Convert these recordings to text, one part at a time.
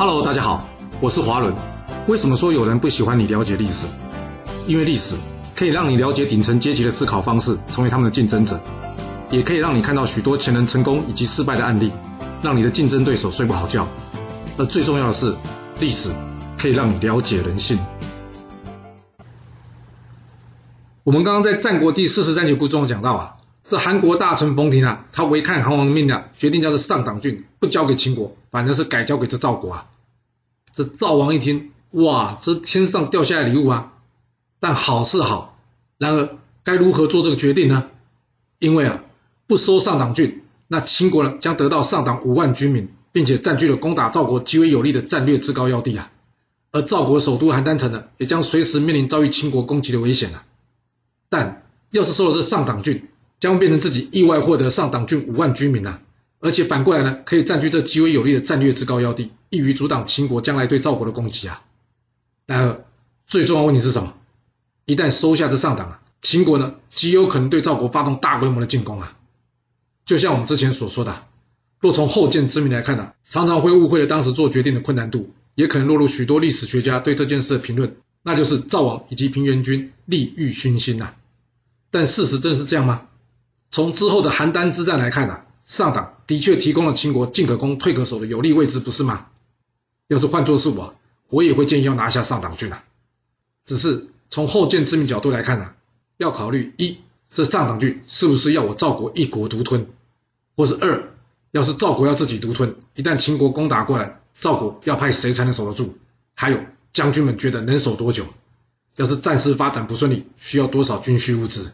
Hello，大家好，我是华伦。为什么说有人不喜欢你了解历史？因为历史可以让你了解顶层阶级的思考方式，成为他们的竞争者，也可以让你看到许多前人成功以及失败的案例，让你的竞争对手睡不好觉。而最重要的是，历史可以让你了解人性。我们刚刚在战国第四十三集故中讲到啊，这韩国大臣冯亭啊，他违抗韩王的命令，决定将这上党郡不交给秦国，反正是改交给这赵国啊。这赵王一听，哇，这天上掉下来礼物啊！但好是好，然而该如何做这个决定呢？因为啊，不收上党郡，那秦国呢将得到上党五万军民，并且占据了攻打赵国极为有利的战略制高要地啊。而赵国首都邯郸城呢，也将随时面临遭遇秦国攻击的危险啊。但要是收了这上党郡，将变成自己意外获得上党郡五万居民呐，而且反过来呢，可以占据这极为有利的战略制高要地，易于阻挡秦国将来对赵国的攻击啊。然而，最重要问题是什么？一旦收下这上党啊，秦国呢极有可能对赵国发动大规模的进攻啊。就像我们之前所说的，若从后见之明来看呢，常常会误会了当时做决定的困难度，也可能落入许多历史学家对这件事的评论，那就是赵王以及平原君利欲熏心呐。但事实真是这样吗？从之后的邯郸之战来看啊，上党的确提供了秦国进可攻退可守的有利位置，不是吗？要是换作是我，我也会建议要拿下上党郡啊。只是从后见之明角度来看呢，要考虑一，这上党郡是不是要我赵国一国独吞，或是二，要是赵国要自己独吞，一旦秦国攻打过来，赵国要派谁才能守得住？还有将军们觉得能守多久？要是战事发展不顺利，需要多少军需物资？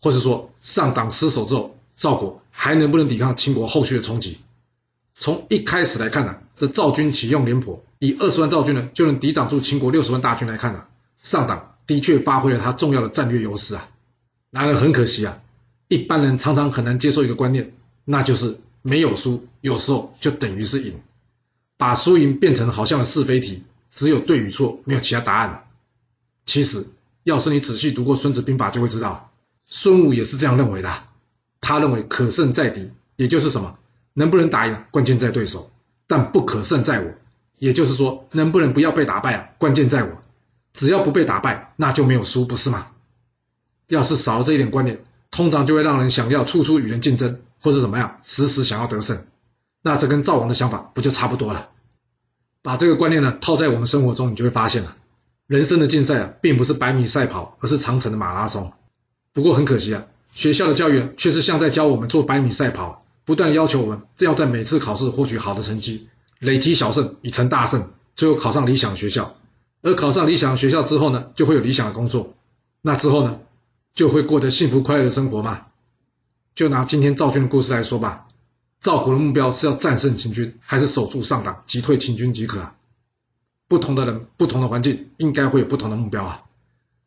或者说上党失守之后，赵国还能不能抵抗秦国后续的冲击？从一开始来看呢，这赵军启用廉颇，以二十万赵军呢就能抵挡住秦国六十万大军来看呢，上党的确发挥了他重要的战略优势啊。然而很可惜啊，一般人常常很难接受一个观念，那就是没有输，有时候就等于是赢，把输赢变成好像是非题，只有对与错，没有其他答案了。其实，要是你仔细读过《孙子兵法》，就会知道。孙武也是这样认为的，他认为可胜在敌，也就是什么，能不能打赢，关键在对手，但不可胜在我，也就是说，能不能不要被打败啊，关键在我，只要不被打败，那就没有输，不是吗？要是少了这一点观念，通常就会让人想要处处与人竞争，或是怎么样，时时想要得胜，那这跟赵王的想法不就差不多了？把这个观念呢套在我们生活中，你就会发现了，人生的竞赛啊，并不是百米赛跑，而是长城的马拉松。不过很可惜啊，学校的教育却是像在教我们做百米赛跑，不断要求我们要在每次考试获取好的成绩，累积小胜以成大胜，最后考上理想学校。而考上理想学校之后呢，就会有理想的工作，那之后呢，就会过得幸福快乐的生活嘛。就拿今天赵军的故事来说吧，赵国的目标是要战胜秦军，还是守住上党，击退秦军即可？不同的人，不同的环境，应该会有不同的目标啊。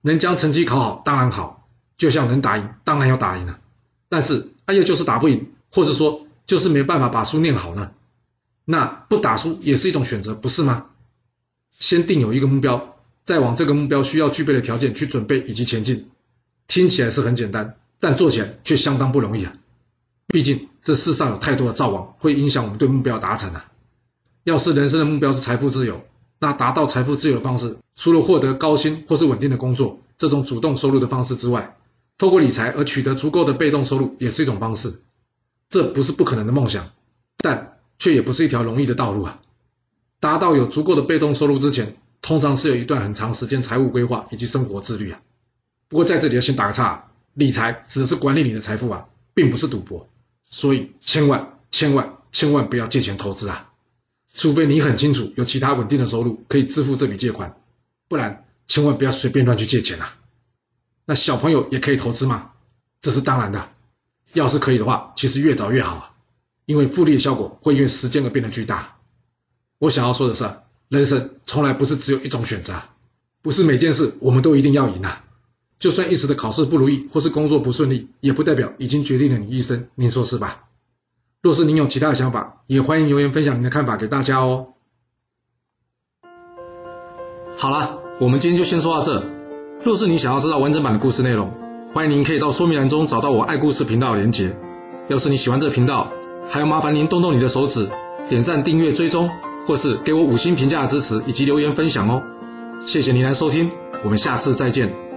能将成绩考好，当然好。就像能打赢，当然要打赢了，但是哎呀，就是打不赢，或者说就是没办法把书念好呢，那不打书也是一种选择，不是吗？先定有一个目标，再往这个目标需要具备的条件去准备以及前进，听起来是很简单，但做起来却相当不容易啊。毕竟这世上有太多的造网，会影响我们对目标达成啊。要是人生的目标是财富自由，那达到财富自由的方式，除了获得高薪或是稳定的工作这种主动收入的方式之外，透过理财而取得足够的被动收入也是一种方式，这不是不可能的梦想，但却也不是一条容易的道路啊！达到有足够的被动收入之前，通常是有一段很长时间财务规划以及生活自律啊。不过在这里要先打个岔，理财指的是管理你的财富啊，并不是赌博，所以千万千万千万不要借钱投资啊！除非你很清楚有其他稳定的收入可以支付这笔借款，不然千万不要随便乱去借钱啊！那小朋友也可以投资吗？这是当然的。要是可以的话，其实越早越好，因为复利的效果会因为时间而变得巨大。我想要说的是，人生从来不是只有一种选择，不是每件事我们都一定要赢啊。就算一时的考试不如意或是工作不顺利，也不代表已经决定了你一生。您说是吧？若是您有其他的想法，也欢迎留言分享您的看法给大家哦。好了，我们今天就先说到这。若是你想要知道完整版的故事内容，欢迎您可以到说明栏中找到我爱故事频道的连结。要是你喜欢这个频道，还要麻烦您动动你的手指，点赞、订阅、追踪，或是给我五星评价的支持以及留言分享哦。谢谢您来收听，我们下次再见。